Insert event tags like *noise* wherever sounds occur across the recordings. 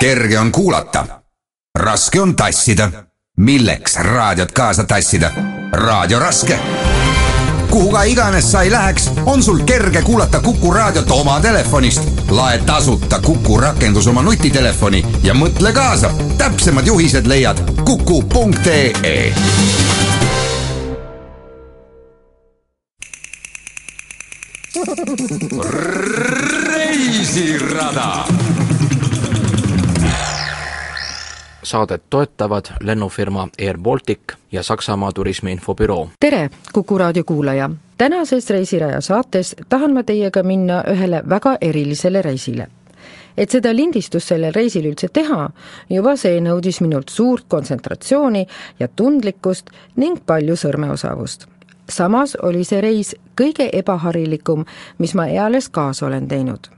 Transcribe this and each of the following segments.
kerge on kuulata, raske on tassida. milleks raadiot kaasa tassida? raadio raske. kuhu ka iganes sa ei läheks, on sul kerge kuulata Kuku raadiot oma telefonist. lae tasuta Kuku rakendus oma nutitelefoni ja mõtle kaasa. täpsemad juhised leiad kuku.ee reisirada saadet toetavad lennufirma Air Baltic ja Saksamaa turismiinfobüroo. tere, Kuku raadio kuulaja! tänases Reisiraja saates tahan ma teiega minna ühele väga erilisele reisile. et seda lindistust sellel reisil üldse teha, juba see nõudis minult suurt kontsentratsiooni ja tundlikkust ning palju sõrmeosavust. samas oli see reis kõige ebaharilikum, mis ma eales kaasa olen teinud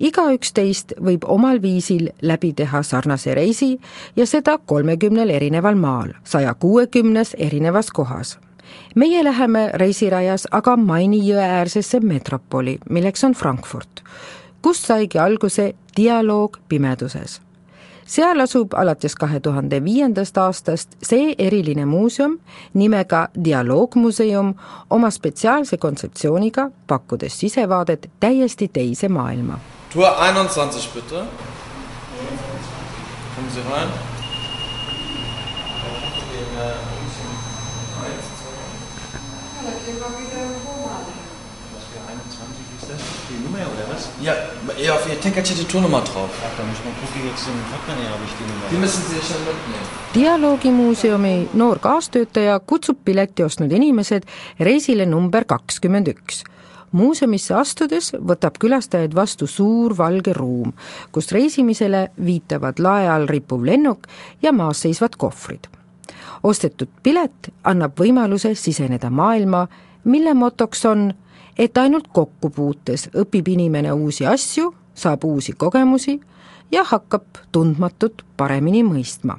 igaüks teist võib omal viisil läbi teha sarnase reisi ja seda kolmekümnel erineval maal, saja kuuekümnes erinevas kohas. meie läheme reisirajas aga Maini jõe äärsesse metropoli, milleks on Frankfurt, kust saigi alguse dialoog pimeduses seal asub alates kahe tuhande viiendast aastast see eriline muuseum nimega Dialoogmuseum oma spetsiaalse kontseptsiooniga, pakkudes sisevaadet täiesti teise maailma Tour 21 bitte. Kommen Sie rein. Ja, ja, auf Ihr Ticket steht die Tournummer drauf. Ach, da muss man gucken, jetzt im Portemonnaie habe ich die Nummer. Die müssen Sie schon mitnehmen. dialoogimuuseumi noor kaastöötaja kutsub pileti ostnud inimesed reisile number kakskümmend üks muuseumisse astudes võtab külastajaid vastu suur valge ruum, kus reisimisele viitavad lae all rippuv lennuk ja maas seisvad kohvrid. ostetud pilet annab võimaluse siseneda maailma, mille motoks on, et ainult kokkupuutes õpib inimene uusi asju, saab uusi kogemusi ja hakkab tundmatut paremini mõistma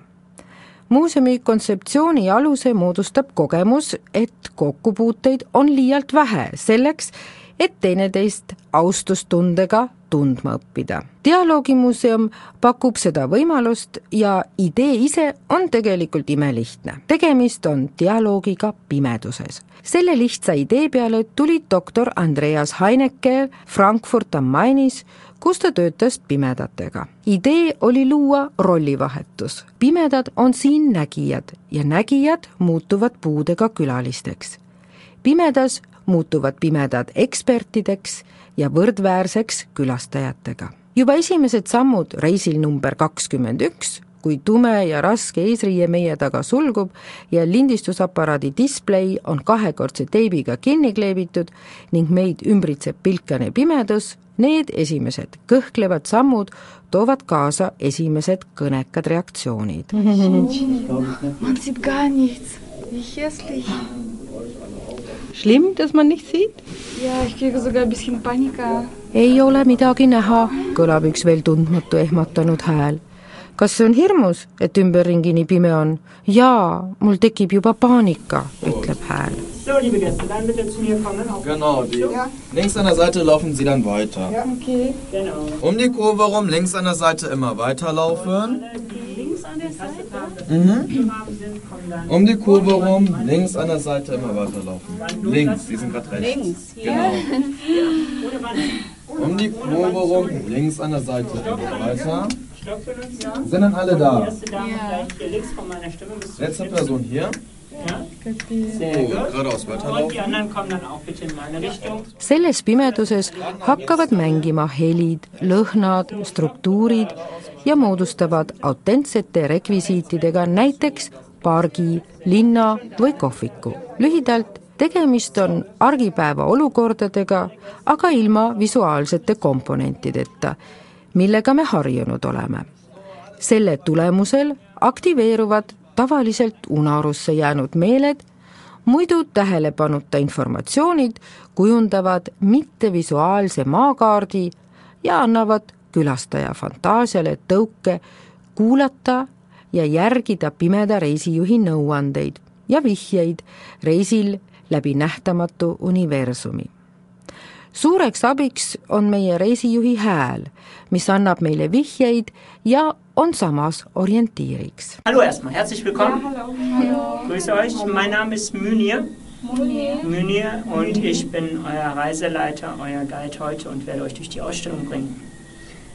muuseumi kontseptsiooni aluse moodustab kogemus, et kokkupuuteid on liialt vähe selleks, et teineteist austustundega tundma õppida. dialoogimuuseum pakub seda võimalust ja idee ise on tegelikult imelihtne. tegemist on dialoogiga pimeduses. Selle lihtsa idee peale tuli doktor Andreas Heineke Frankfurt am Mainis, kus ta töötas pimedatega. idee oli luua rollivahetus. pimedad on siin nägijad ja nägijad muutuvad puudega külalisteks. pimedas muutuvad pimedad ekspertideks ja võrdväärseks külastajatega. juba esimesed sammud reisil number kakskümmend üks, kui tume ja raske eesriie meie taga sulgub ja lindistusaparaadi displei on kahekordse teibiga kinni kleebitud ning meid ümbritseb pilkane pimedus, need esimesed kõhklevad sammud toovad kaasa esimesed kõnekad reaktsioonid. *laughs* Man sieht gar nichts. Wie hässlich. Schlimm, dass man nicht sieht? Ja, ich kriege sogar ein bisschen Panika. ei ole midagi näha, kõlab üks veel tundmatu ehmatanud hääl. Kas see on hirmus, et ümberringi nii pime on? jaa, mul tekib juba paanika, ütleb hääl. So, liebe Gäste, dann bitte zu mir kommen. Auf Genau, die. Links an der Seite laufen Sie dann weiter. Okay. Genau. Um die Kurve rum, links an der Seite immer weiterlaufen. Links an der Seite. Mhm. Um die Kurve rum, links an der Seite immer weiterlaufen. Links, die sind gerade rechts. Links. Genau. *laughs* Um die Kurve rum, links an der Seite immer weiter. Für uns, ja. Sind dann alle Die da? erste Dame gleich hier links von meiner Stimme bis zur Letzte Person hier. Ja. Sehr So, gut. geradeaus Und die weiterlaufen. anderen kommen dann auch bitte in meine Richtung. selles pimeduses hakkavad mängima helid, lõhnad, struktuurid ja moodustavad autentsete rekvisiitidega näiteks pargi, linna või kohviku. lühidalt, tegemist on argipäeva olukordadega, aga ilma visuaalsete komponentideta, millega me harjunud oleme. selle tulemusel aktiveeruvad tavaliselt unarusse jäänud meeled, muidu tähelepanuta informatsioonid kujundavad mittevisuaalse maakaardi ja annavad külastaja fantaasiale tõuke kuulata ja järgida pimeda reisijuhi nõuandeid ja vihjeid reisil läbi nähtamatu universumi. Suureks abiks on meie reisijuhi hääl, mis annab meile vihjeid ja on samas orientiiriks. Hallo erstmal, herzlich willkommen. Ja, hallo. hallo. Grüße euch, mein Name ist Münir. Munir. Munir und ich bin euer Reiseleiter, euer Guide heute und werde euch durch die Ausstellung bringen.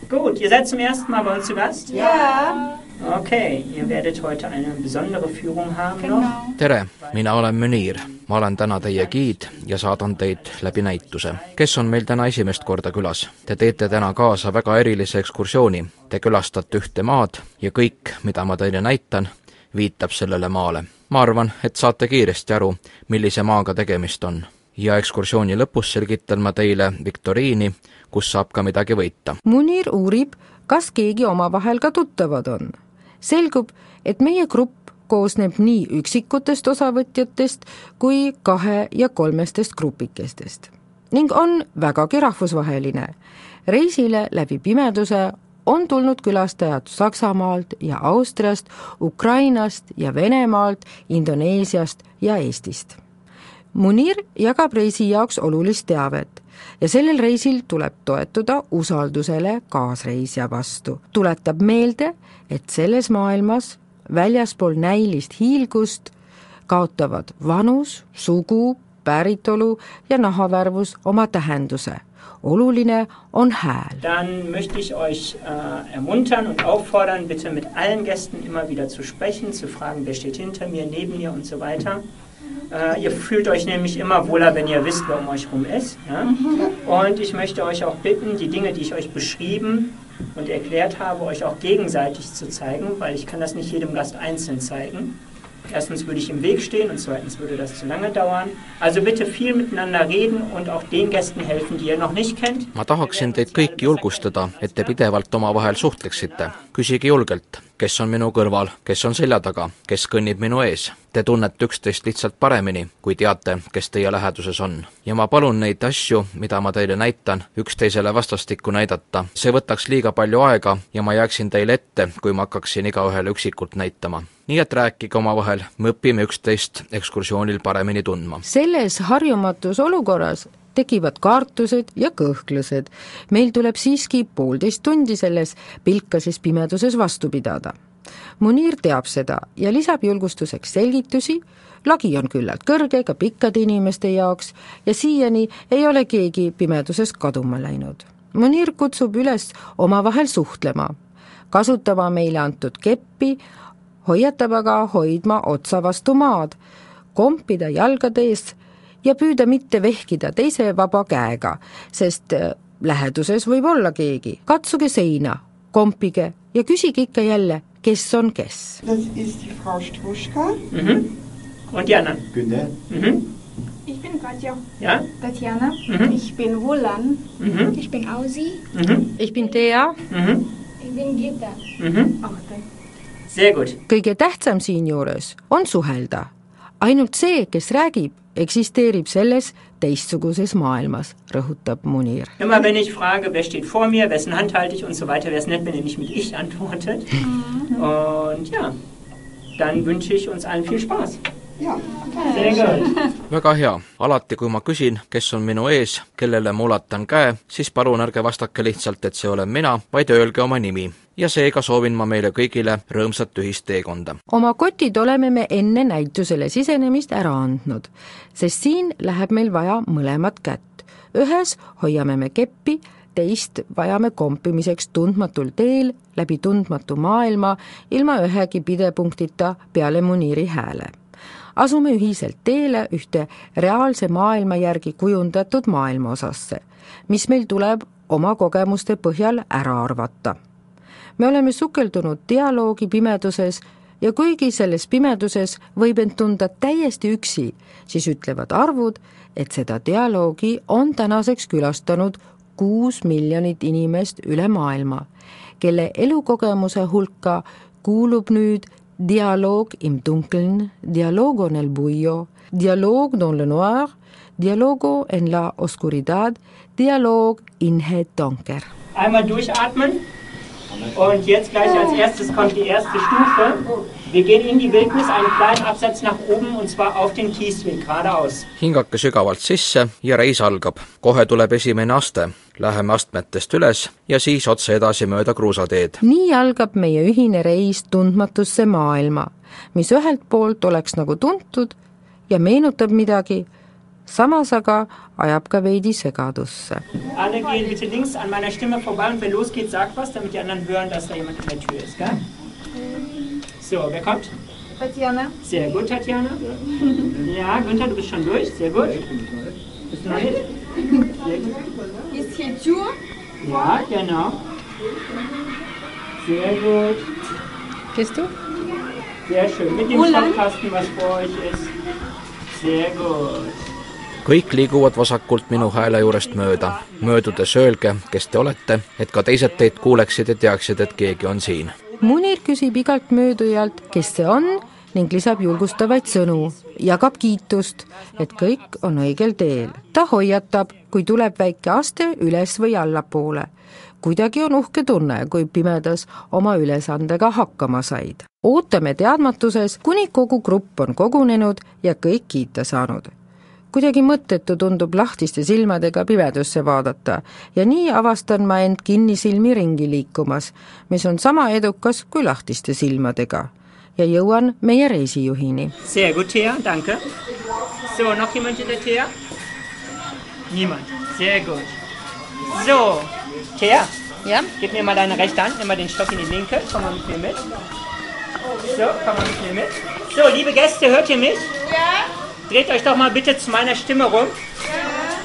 Gut, ihr seid zum ersten Mal bei uns zu Gast? Ja. okei okay,, ja werdet heute eine besondere Führung haben genau. noch. tere, mina olen Munir. Ma olen täna teie giid ja saadan teid läbi näituse. kes on meil täna esimest korda külas? Te teete täna kaasa väga erilise ekskursiooni. Te külastate ühte maad ja kõik, mida ma teile näitan, viitab sellele maale. ma arvan, et saate kiiresti aru, millise maaga tegemist on. ja ekskursiooni lõpus selgitan ma teile viktoriini, kus saab ka midagi võita. Munir uurib, kas keegi omavahel ka tuttavad on. selgub, et meie grupp koosneb nii üksikutest osavõtjatest kui kahe- ja kolmestest grupikestest ning on vägagi rahvusvaheline. reisile läbi pimeduse on tulnud külastajad Saksamaalt ja Austriast, Ukrainast ja Venemaalt, Indoneesiast ja Eestist. Munir jagab reisi jaoks olulist teavet ja sellel reisil tuleb toetuda usaldusele kaasreisija vastu. tuletab meelde, et selles maailmas väljaspool näilist hiilgust kaotavad vanus, sugu, päritolu ja nahavärvus oma tähenduse oluline on hääl. Dann möchte ich euch äh, ermuntern und auffordern, bitte mit allen Gästen immer wieder zu sprechen, zu fragen, wer steht hinter mir, neben mir und so weiter. Äh, ihr fühlt euch nämlich immer wohler, wenn ihr wisst, wer um euch rum ist. Ja? Und ich möchte euch auch bitten, die Dinge, die ich euch beschrieben und erklärt habe, euch auch gegenseitig zu zeigen, weil ich kann das nicht jedem Gast einzeln zeigen. Erstens würde ich im Weg stehen und zweitens würde das zu lange dauern. Also bitte viel miteinander reden und auch den Gästen helfen, die ihr noch nicht kennt. ma tahaksin teid kõiki julgustada, et te pidevalt omavahel suhtleksite. küsige julgelt, kes on minu kõrval, kes on selja taga, kes kõnnib minu ees. Te tunnete üksteist lihtsalt paremini, kui teate, kes teie läheduses on. ja ma palun neid asju, mida ma teile näitan, üksteisele vastastikku näidata. see võtaks liiga palju aega ja ma jääksin teile ette, kui ma hakkaksin igaühele üksikult näitama nii et rääkige omavahel, me õpime üksteist ekskursioonil paremini tundma. selles harjumatus olukorras tekivad kaartused ja kõhklused. meil tuleb siiski poolteist tundi selles pilkases pimeduses vastu pidada. Munir teab seda ja lisab julgustuseks selgitusi, lagi on küllalt kõrge ka pikkade inimeste jaoks ja siiani ei ole keegi pimeduses kaduma läinud. Munir kutsub üles omavahel suhtlema, kasutama meile antud keppi, hoiatab aga hoidma otsa vastu maad, kompida jalgade ees ja püüda mitte vehkida teise vaba käega, sest äh, läheduses võib olla keegi. katsuge seina, kompige ja küsige ikka jälle, kes on kes. Struschka mhm.. Und anderen? Günter. Mhm. Ich bin Katja. Ja? Tatjana. Mhm. Ich bin Wolan. Mhm. Ich bin Ausi. Mhm. Ich bin Thea. Mhm. Ich bin Gita. Mhm. Achte. Sehr gut. kõige tähtsam siinjuures on suhelda. ainult see, kes räägib, eksisteerib selles teistsuguses maailmas, rõhutab Munir. Immer wenn ich frage, wer steht vor mir, wessen Hand halte ich und so weiter, wäre es nett, wenn ihr nicht mit ich antwortet. Und ja, dann wünsche ich uns allen viel Spaß. Ja. Väga hea, alati kui ma küsin, kes on minu ees, kellele ma ulatan käe, siis palun ärge vastake lihtsalt, et see olen mina, vaid öelge oma nimi. Ja seega soovin ma meile kõigile rõõmsat ühist teekonda. oma kotid oleme me enne näitusele sisenemist ära andnud, sest siin läheb meil vaja mõlemat kätt. ühes hoiame me keppi, teist vajame kompimiseks tundmatul teel läbi tundmatu maailma ilma ühegi pidepunktita peale Muniri hääle asume ühiselt teele ühte reaalse maailma järgi kujundatud maailmaosasse, mis meil tuleb oma kogemuste põhjal ära arvata. Me oleme sukeldunud dialoogi pimeduses ja kuigi selles pimeduses võib end tunda täiesti üksi, siis ütlevad arvud, et seda dialoogi on tänaseks külastanud kuus miljonit inimest üle maailma, kelle elukogemuse hulka kuulub nüüd dialoog im dunkeln, dialogo nel buio, dialoog dans le noir, dialogo en la oscuridad, dialoog in het donker. Einmal durchatmen. Und jetzt gleich als erstes kommt die erste Stufe. Wir gehen in die Wildnis einen kleinen Absatz nach oben und zwar auf den Kiesweg geradeaus. hingake sügavalt sisse ja reis algab. kohe tuleb esimene aste. Läheme astmetest üles ja siis otse edasi mööda kruusateed. nii algab meie ühine reis tundmatusse maailma, mis ühelt poolt oleks nagu tuntud ja meenutab midagi, samas aga ajab ka veidi segadusse. Alle gehen bitte links an meiner Stimme vorbei und wenn losgeht, sag was, damit die anderen hören, dass da jemand in der Tür ist, gell? So, wer kommt? Tatjana. Sehr gut, Tatjana. Ja, Günther, du bist schon durch. Sehr gut. Bist du noch nicht? Sehr gut. Ist hier Tür? Ja, genau. Sehr gut. Gehst du? Sehr schön. Mit dem Stoffkasten, was vor euch ist. Sehr gut. Kõik liiguvad vasakult minu hääle juurest mööda. möödudes öelge, kes te olete, et ka teised teid kuuleksid ja teaksid, et keegi on siin. Munir küsib igalt möödujalt, kes see on ning lisab julgustavaid sõnu, jagab kiitust, et kõik on õigel teel. ta hoiatab, kui tuleb väike aste üles või allapoole. kuidagi on uhke tunne, kui pimedas oma ülesandega hakkama said. ootame teadmatuses, kuni kogu grupp on kogunenud ja kõik kiita saanud kuidagi mõttetu tundub lahtiste silmadega pimedusse vaadata ja nii avastan ma end kinnisilmi ringi liikumas, mis on sama edukas kui lahtiste silmadega. ja jõuan meie reisijuhini. Sehr gut, Thea, danke. So, noch jemand in der Thea? Niemand. Sehr gut. So, Thea, Ja? gib mir mal deine rechte Hand, nimm mal den Stock in die linke, komm mal mit mir mit. So, komm mal mit mir mit. So, liebe Gäste, hört ihr mich? Ja? Dreht euch doch mal bitte zu meiner Stimme rum.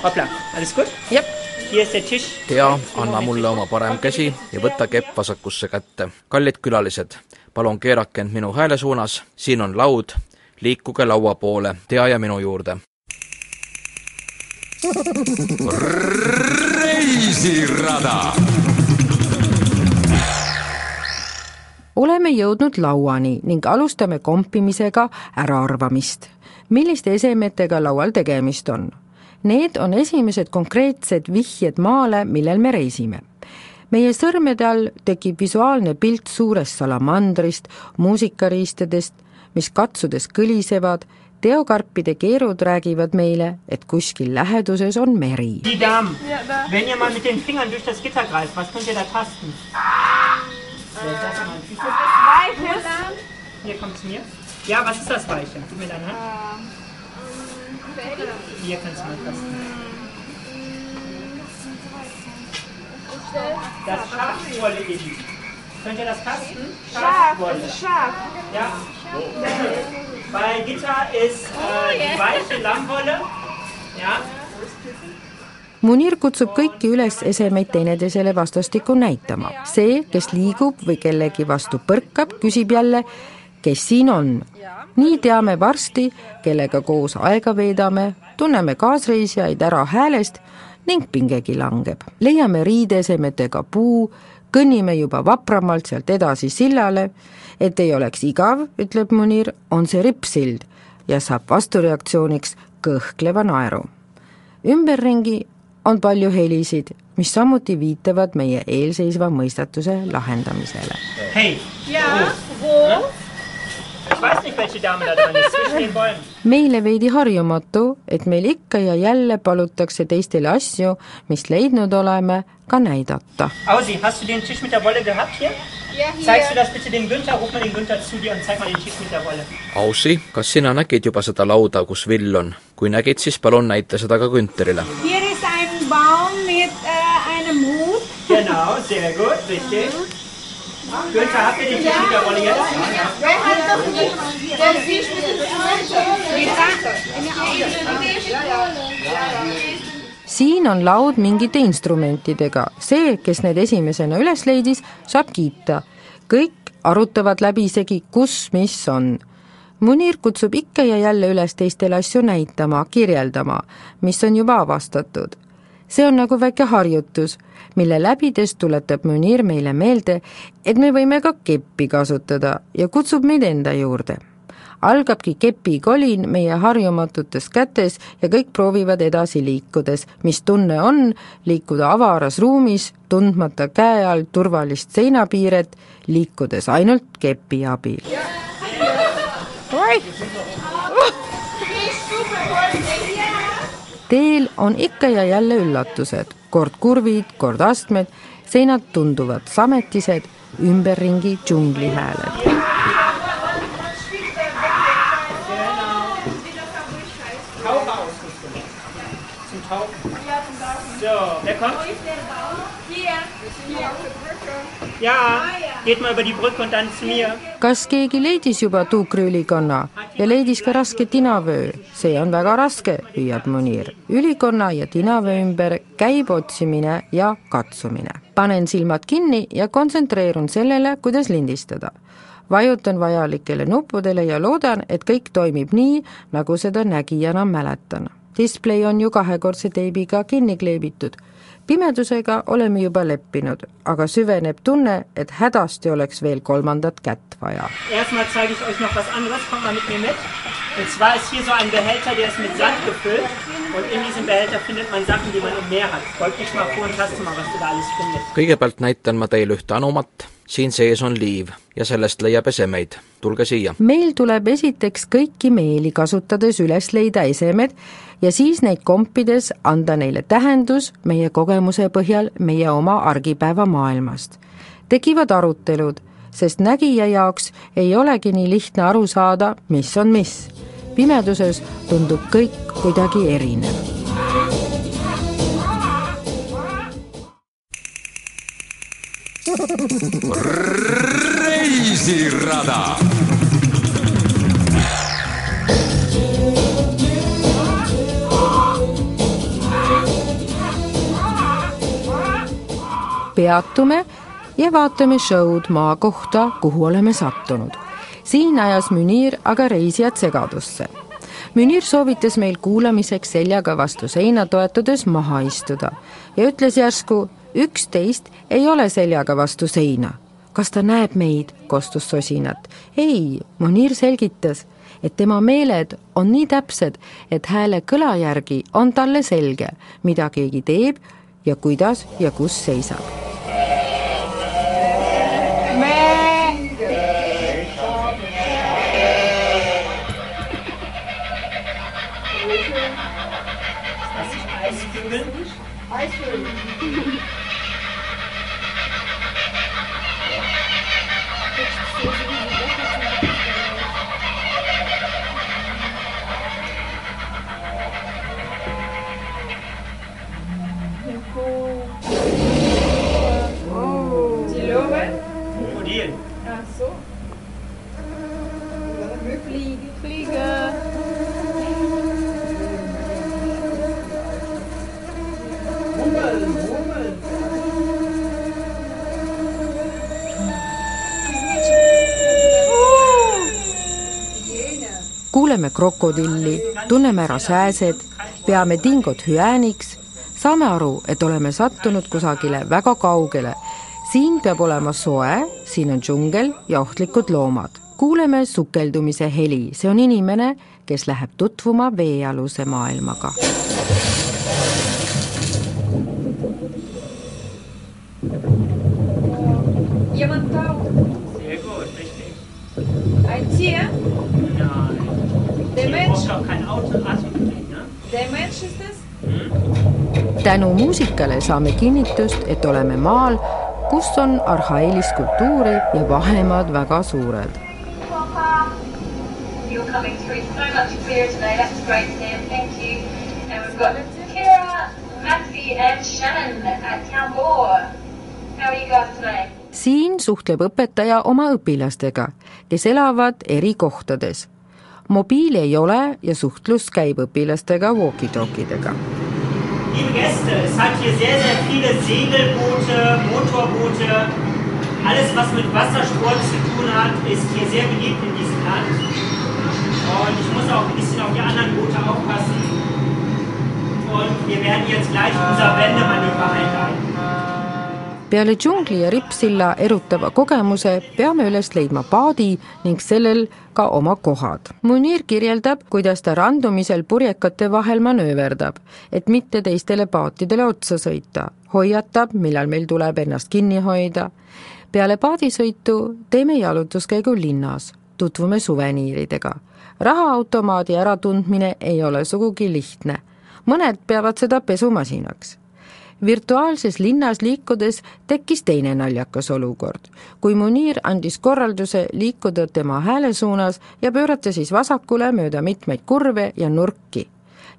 Hoppla, alles gut? Jep. Hier ist der Tisch. Tea, anna mulle oma parem käsi ja võta kepp vasakusse kätte. kallid külalised, palun keerake end minu hääle suunas, siin on laud, liikuge laua poole, Tea ja minu juurde. reisirada oleme jõudnud lauani ning alustame kompimisega äraarvamist. milliste esemetega laual tegemist on? Need on esimesed konkreetsed vihjed maale, millel me reisime. meie sõrmede all tekib visuaalne pilt suurest salamandrist, muusikariistadest, mis katsudes kõlisevad, teokarpide keerud räägivad meile, et kuskil läheduses on meri. Das Gitter greift, was könnt ihr da tasten? Wer ist das mal? Weiches. Hier, komm zu mir. Ja, was ist das Weiche? Gib mir deine Hand. Hier kannst du mal tasten. Das Schafwolle, Eddie. Könnt ihr das tasten? Schaf. Das ist Schaf. Ja. Bei Gitter ist äh, die weiche Lammwolle. Ja. Munir kutsub kõiki üles esemeid teineteisele vastastikku näitama. see, kes liigub või kellegi vastu põrkab, küsib jälle, kes siin on. nii teame varsti, kellega koos aega veedame, tunneme kaasreisijaid ära häälest ning pingegi langeb. leiame riideesemetega puu, kõnnime juba vapramalt sealt edasi sillale, et ei oleks igav, ütleb Munir, on see rippsild ja saab vastureaktsiooniks kõhkleva naeru. ümberringi on palju helisid, mis samuti viitavad meie eelseisva mõistatuse lahendamisele. Hey. Ja. Wo? Ich weiß nicht, welche Dame da dran ist, zwischen den Bäumen. meile veidi harjumatu, et meil ikka ja jälle palutakse teistele asju, mis leidnud oleme, ka näidata. Ausi, kas sina nägid juba seda lauda, kus vill on? kui nägid, siis palun näita seda ka Günterile. Baum mit äh, einem Hut. Genau, sehr gut, richtig. Günther, habt ihr den Tisch mit der Wolle jetzt? Wer hat doch nicht? Der Fisch mit dem siin on laud mingite instrumentidega, see, kes need esimesena üles leidis, saab kiita. kõik arutavad läbisegi, kus mis on. Munir kutsub ikka ja jälle üles teistele asju näitama, kirjeldama, mis on juba avastatud. See on nagu väike harjutus, mille läbides tuletab Munir meile meelde, et me võime ka keppi kasutada ja kutsub meid enda juurde. Algabki kepikolin meie harjumatutes kätes ja kõik proovivad edasi liikudes, mis tunne on? Liikuda avaras ruumis, tundmata käe all turvalist seinapiiret, liikudes ainult kepi abil. Teel on ikka ja jälle üllatused, kord kurvid, kord astmed, seinad tunduvad sametised, ümberringi wer kommt? Ja, geht mal über die Kas keegi leidis juba tuukriülikonna ja leidis ka raske tinavöö? see on väga raske, hüüab Munir. ülikonna ja tinavöö ümber käib otsimine ja katsumine. panen silmad kinni ja kontsentreerun sellele, kuidas lindistada. vajutan vajalikele nuppudele ja loodan, et kõik toimib nii, nagu seda nägijana mäletan. display on ju kahekordse teibiga kinni kleebitud pimedusega oleme juba leppinud, aga süveneb tunne, et hädasti oleks veel kolmandat kätt vaja. Erstmal zeige ich euch noch was anderes, kommt mal mit mir mit. Und zwar ist hier so ein Behälter, der ist mit Sand gefüllt. Und in diesem Behälter findet man Sachen, die man im Meer hat. Folg mich mal vor und taste mal, was du da alles findest. kõigepealt näitan ma teile ühte anumat, siin sees on liiv ja sellest leiab esemeid, tulge siia. meil tuleb esiteks kõiki meeli kasutades üles leida esemed ja siis neid kompides anda neile tähendus meie kogemuse põhjal meie oma argipäeva maailmast. tekivad arutelud, sest nägija jaoks ei olegi nii lihtne aru saada, mis on mis. pimeduses tundub kõik kuidagi erinev. Reisirada peatume ja vaatame show'd maa kohta, kuhu oleme sattunud. siin ajas Münir aga reisijad segadusse. Münir soovitas meil kuulamiseks seljaga vastu seina toetudes maha istuda ja ütles järsku, üksteist ei ole seljaga vastu seina. kas ta näeb meid, kostus sosinat. ei, Munir selgitas, et tema meeled on nii täpsed, et hääle kõla järgi on talle selge, mida keegi teeb ja kuidas ja kus seisab Krokodil. Kuuleme krokodilli, tunneme ära sääsed, peame dingot hüääniks, saame aru, et oleme sattunud kusagile väga kaugele. siin peab olema soe, siin on džungel ja ohtlikud loomad. kuuleme sukeldumise heli, see on inimene, kes läheb tutvuma veealuse maailmaga. Jemand taucht. Sehr gut, richtig. Ein Tier. Nein. Der Mensch. Der Mensch ist es. tänu muusikale saame kinnitust, et oleme maal, kus on arhailist kultuuri ja vahemaad väga suured. Siin suhtleb õpetaja oma õpilastega, kes elavad eri kohtades. Mobiili ei ole ja suhtlus käib õpilastega walkie-talkidega. Liebe Gäste, es hat hier sehr, sehr viele Segelboote, Motorboote. Alles, was mit Wassersport zu tun hat, ist hier sehr beliebt in diesem Land. Und ich muss auch ein bisschen auf die anderen Boote aufpassen. Und wir werden jetzt gleich unser Wendemanöver einleiten. Peale džungli ja rippsilla erutava kogemuse peame üles leidma paadi ning sellel ka oma kohad. Munir kirjeldab, kuidas ta randumisel purjekate vahel manööverdab, et mitte teistele paatidele otsa sõita. hoiatab, millal meil tuleb ennast kinni hoida. peale paadisõitu teeme jalutuskäigu linnas, tutvume suveniiridega. rahaautomaadi äratundmine ei ole sugugi lihtne. mõned peavad seda pesumasinaks virtuaalses linnas liikudes tekkis teine naljakas olukord. kui Munir andis korralduse liikuda tema hääle suunas ja pöörata siis vasakule mööda mitmeid kurve ja nurki.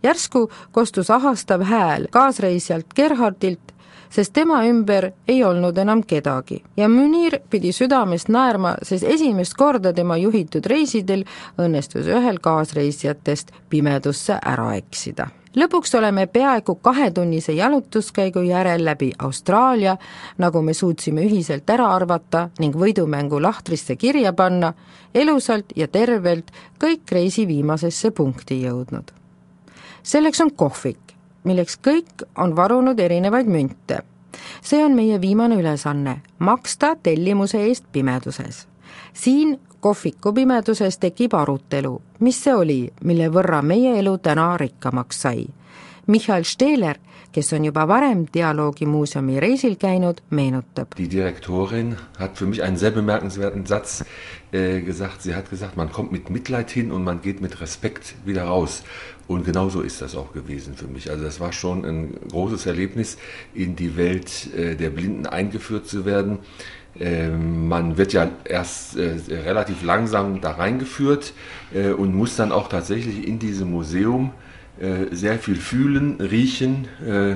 järsku kostus ahastav hääl kaasreisijalt Gerhardilt, sest tema ümber ei olnud enam kedagi ja Munir pidi südamest naerma, sest esimest korda tema juhitud reisidel õnnestus ühel kaasreisijatest pimedusse ära eksida lõpuks oleme peaaegu kahetunnise jalutuskäigu järel läbi Austraalia, nagu me suutsime ühiselt ära arvata ning võidumängu lahtrisse kirja panna, elusalt ja tervelt kõik reisi viimasesse punkti jõudnud. selleks on kohvik, milleks kõik on varunud erinevaid münte. see on meie viimane ülesanne, maksta tellimuse eest pimeduses. siin kohviku tekib arutelu, mis see oli, mille võrra meie elu täna rikkamaks sai. Michael Stehler, kes on juba varem Dialoogimuuseumi reisil käinud, meenutab. Die Direktorin hat für mich einen sehr bemerkenswerten Satz äh, gesagt. Sie hat gesagt, man kommt mit Mitleid hin und man geht mit Respekt wieder raus. Und genauso ist das auch gewesen für mich. Also das war schon ein großes Erlebnis, in die Welt äh, der Blinden eingeführt zu werden. Ähm, man wird ja erst äh, relativ langsam da reingeführt äh, und muss dann auch tatsächlich in diesem Museum äh, sehr viel fühlen, riechen,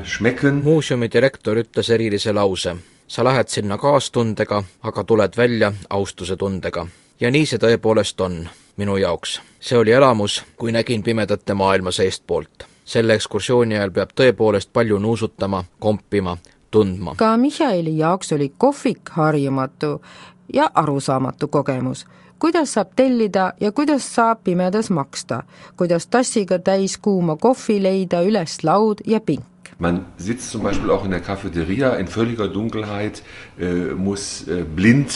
schmecken. muuseumi direktor ütles erilise lause. sa lähed sinna kaastundega, aga tuled välja austuse tundega. ja nii see tõepoolest on minu jaoks. see oli elamus, kui nägin pimedate maailma seestpoolt. selle ekskursiooni ajal peab tõepoolest palju nuusutama, kompima tundma. ka Michaeli jaoks oli kohvik harjumatu ja arusaamatu kogemus. kuidas saab tellida ja kuidas saab pimedas maksta, kuidas tassiga täis kuuma kohvi leida üles laud ja pink. Man sitzt zum Beispiel auch in der Cafeteria in völliger Dunkelheit, äh, muss äh, blind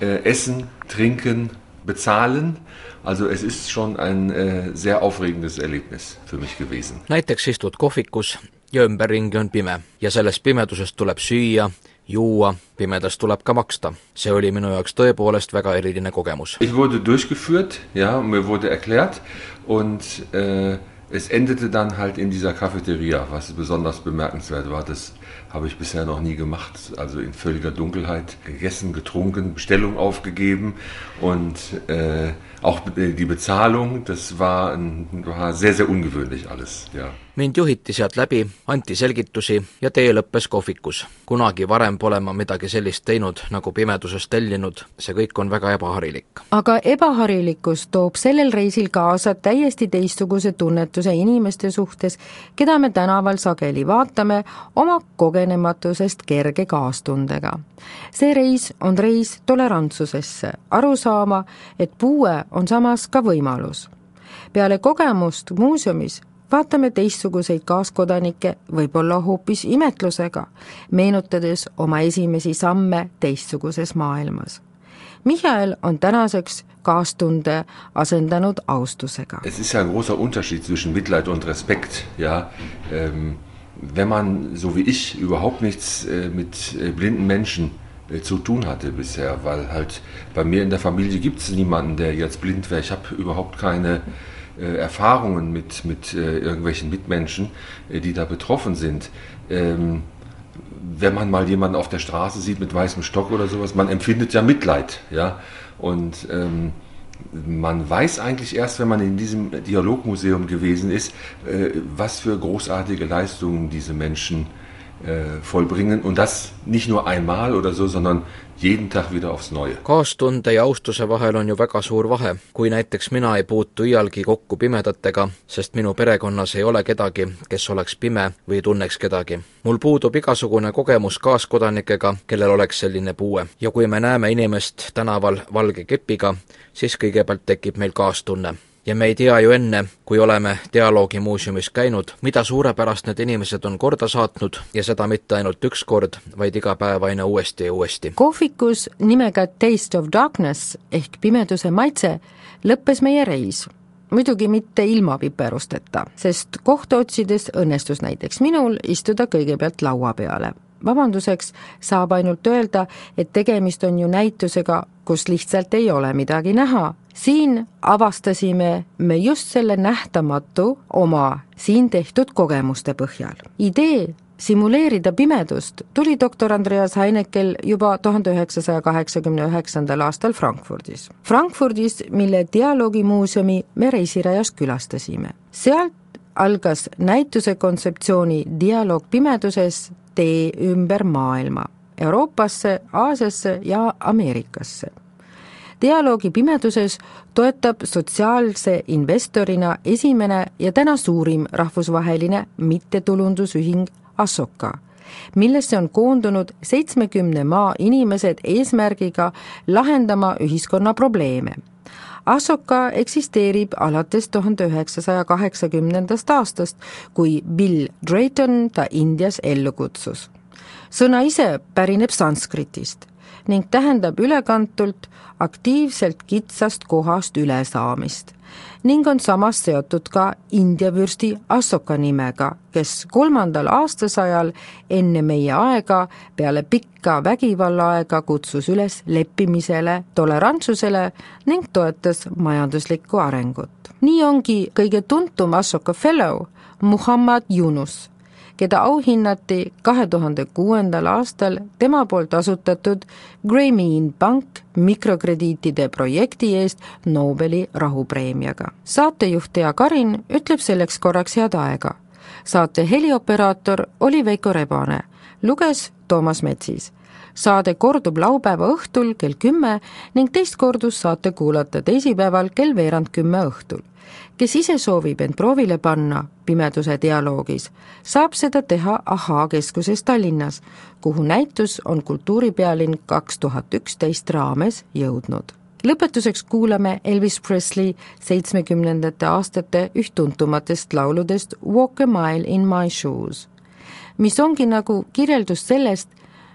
äh, essen, trinken, bezahlen. Also es ist schon ein äh, sehr aufregendes Erlebnis für mich gewesen. näiteks istud kohvikus ja ümberringi on pime ja sellest pimedusest tuleb süüa, juua, pimedas tuleb ka maksta. see oli minu jaoks tõepoolest väga eriline kogemus. Ich wurde durchgeführt, ja, mir wurde erklärt und äh, es endete dann halt in dieser Cafeteria, was besonders bemerkenswert war. Das habe ich bisher noch nie gemacht. Also in völliger Dunkelheit gegessen, getrunken, Bestellung aufgegeben und äh, auch die Bezahlung, das war, war sehr, sehr ungewöhnlich alles, ja. Mind juhiti sealt läbi, anti selgitusi ja tee lõppes kohvikus. kunagi varem pole ma midagi sellist teinud, nagu pimeduses tellinud, see kõik on väga ebaharilik. aga ebaharilikkus toob sellel reisil kaasa täiesti teistsuguse tunnetuse inimeste suhtes, keda me tänaval sageli vaatame oma kogenematusest kerge kaastundega. see reis on reis tolerantsusesse, arusaama, et puue on samas ka võimalus. peale kogemust muuseumis vaatame teistsuguseid kaaskodanikke võib-olla hoopis imetlusega, meenutades oma esimesi samme teistsuguses maailmas. Michael on tänaseks kaastunde asendanud austusega. Es ist ja ein großer Unterschied zwischen Mitleid und Respekt, ähm, wenn man, so wie ich, überhaupt nichts äh, mit äh, blinden Menschen äh, zu tun hatte bisher, weil halt bei mir in der Familie gibt es niemanden, der jetzt blind wäre. Ich habe überhaupt keine äh, Erfahrungen mit, mit äh, irgendwelchen Mitmenschen, äh, die da betroffen sind. Ähm, wenn man mal jemanden auf der Straße sieht mit weißem Stock oder sowas, man empfindet ja Mitleid, ja. Und ähm, man weiß eigentlich erst, wenn man in diesem Dialogmuseum gewesen ist, äh, was für großartige Leistungen diese Menschen äh, vollbringen und das nicht nur einmal oder so, sondern jeden Tag wieder aufs Neue. kaastunde ja austuse vahel on ju väga suur vahe. kui näiteks mina ei puutu iialgi kokku pimedatega, sest minu perekonnas ei ole kedagi, kes oleks pime või tunneks kedagi. mul puudub igasugune kogemus kaaskodanikega, kellel oleks selline puue. ja kui me näeme inimest tänaval valge kepiga, siis kõigepealt tekib meil kaastunne ja me ei tea ju enne, kui oleme Dialoogimuuseumis käinud, mida suurepärast need inimesed on korda saatnud ja seda mitte ainult üks kord, vaid iga päev aina uuesti ja uuesti. kohvikus nimega Taste of Darkness ehk pimeduse maitse lõppes meie reis muidugi mitte ilma piperusteta, sest kohta otsides õnnestus näiteks minul istuda kõigepealt laua peale. vabanduseks saab ainult öelda, et tegemist on ju näitusega, kus lihtsalt ei ole midagi näha siin avastasime me just selle nähtamatu oma siin tehtud kogemuste põhjal. idee simuleerida pimedust tuli doktor Andreas Heinekel juba tuhande üheksasaja kaheksakümne üheksandal aastal Frankfurdis. Frankfurdis, mille dialoogimuuseumi me reisirajas külastasime. sealt algas näituse kontseptsiooni Dialoog pimeduses tee ümber maailma, Euroopasse, Aasiasse ja Ameerikasse dialoogi pimeduses toetab sotsiaalse investorina esimene ja täna suurim rahvusvaheline mittetulundusühing Asoka, millesse on koondunud seitsmekümne maa inimesed eesmärgiga lahendama ühiskonna probleeme. Asoka eksisteerib alates tuhande üheksasaja kaheksakümnendast aastast, kui Bill Drayton ta Indias ellu kutsus. sõna ise pärineb sanskritist ning tähendab ülekantult aktiivselt kitsast kohast ülesaamist ning on samas seotud ka India vürsti Asoka nimega, kes kolmandal aastasajal enne meie aega peale pikka vägivallaaega kutsus üles leppimisele, tolerantsusele ning toetas majanduslikku arengut. nii ongi kõige tuntum Asoka fellow Muhammad Yunus keda auhinnati kahe tuhande kuuendal aastal tema poolt asutatud Grameen Pank mikrokrediitide projekti eest Nobeli rahupreemiaga. saatejuht Tea Karin ütleb selleks korraks head aega. saate helioperaator oli Veiko Rebane, luges Toomas Metsis saade kordub laupäeva õhtul kell kümme ning teist kordust saate kuulata teisipäeval kell veerand kümme õhtul kes ise soovib end proovile panna pimeduse dialoogis, saab seda teha Ahhaa keskuses Tallinnas, kuhu näitus on Kultuuripealinn kaks tuhat üksteist raames jõudnud. lõpetuseks kuulame Elvis Presley seitsmekümnendate aastate üht tuntumatest lauludest Walk a mile in my shoes, mis ongi nagu kirjeldus sellest,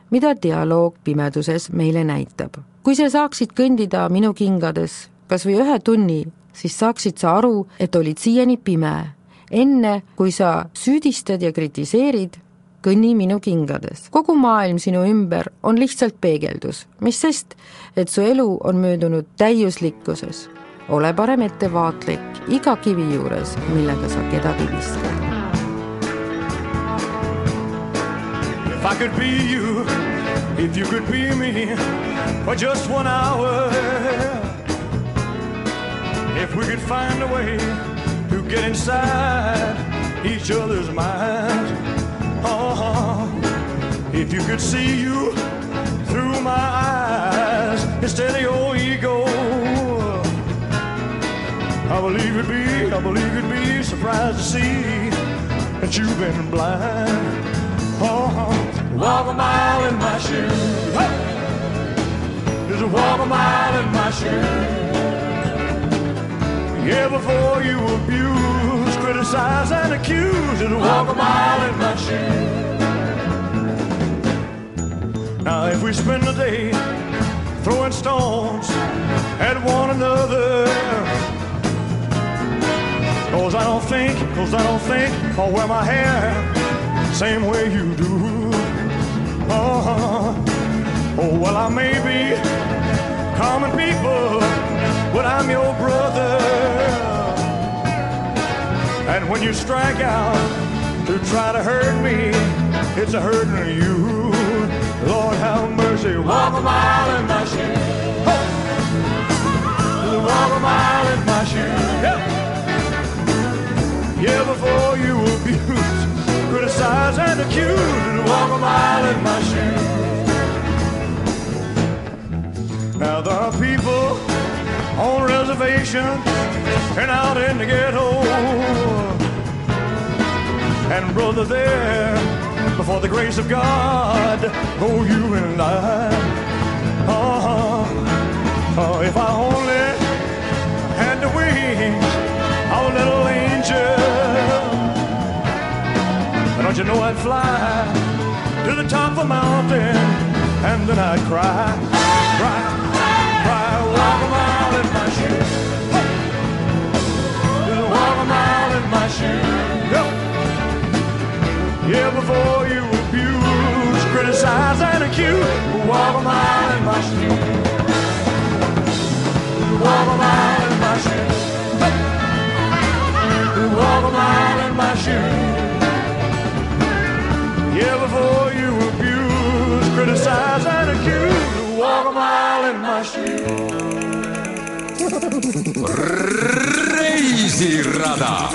mida dialoog pimeduses meile näitab. kui sa saaksid kõndida minu kingades kas või ühe tunni siis saaksid sa aru, et olid siiani pime. enne, kui sa süüdistad ja kritiseerid, kõnni minu kingades. kogu maailm sinu ümber on lihtsalt peegeldus, mis sest, et su elu on möödunud täiuslikkuses. ole parem ettevaatlik iga kivi juures, millega sa kedagi viskad. If I could be you, if you could be me for just one hour if we could find a way to get inside each other's minds. Oh, if you could see you through my eyes instead of your ego. I believe it'd be, I believe you'd be surprised to see that you've been blind. Oh, walk a mile in my shoes. Just walk a mile in my shoes. Yeah, before you abuse, criticize, and accuse, and walk a mile in my shoes. Now, if we spend the day throwing stones at one another, cause I don't think, cause I don't think I'll wear my hair same way you do. Oh, oh well, I may be common people, but I'm your brother. And when you strike out to try to hurt me, it's a hurting you. Lord have mercy. Walk a mile in my shoes. Walk a mile in my shoes. Yeah. yeah, before you criticize and accuse. Walk a mile in my shoes. Now there are people on reservations and out in the ghetto. And brother, there, before the grace of God, oh, you and I. top of a mountain, and then I'd cry, cry, cry, walk a mile in my shoes. Just walk a mile in my shoe. Yeah, before you abuse, criticize, and accuse, walk a mile in my shoes. Walk a mile in my shoe walk a mile in my shoes. Yeah, before reisirada.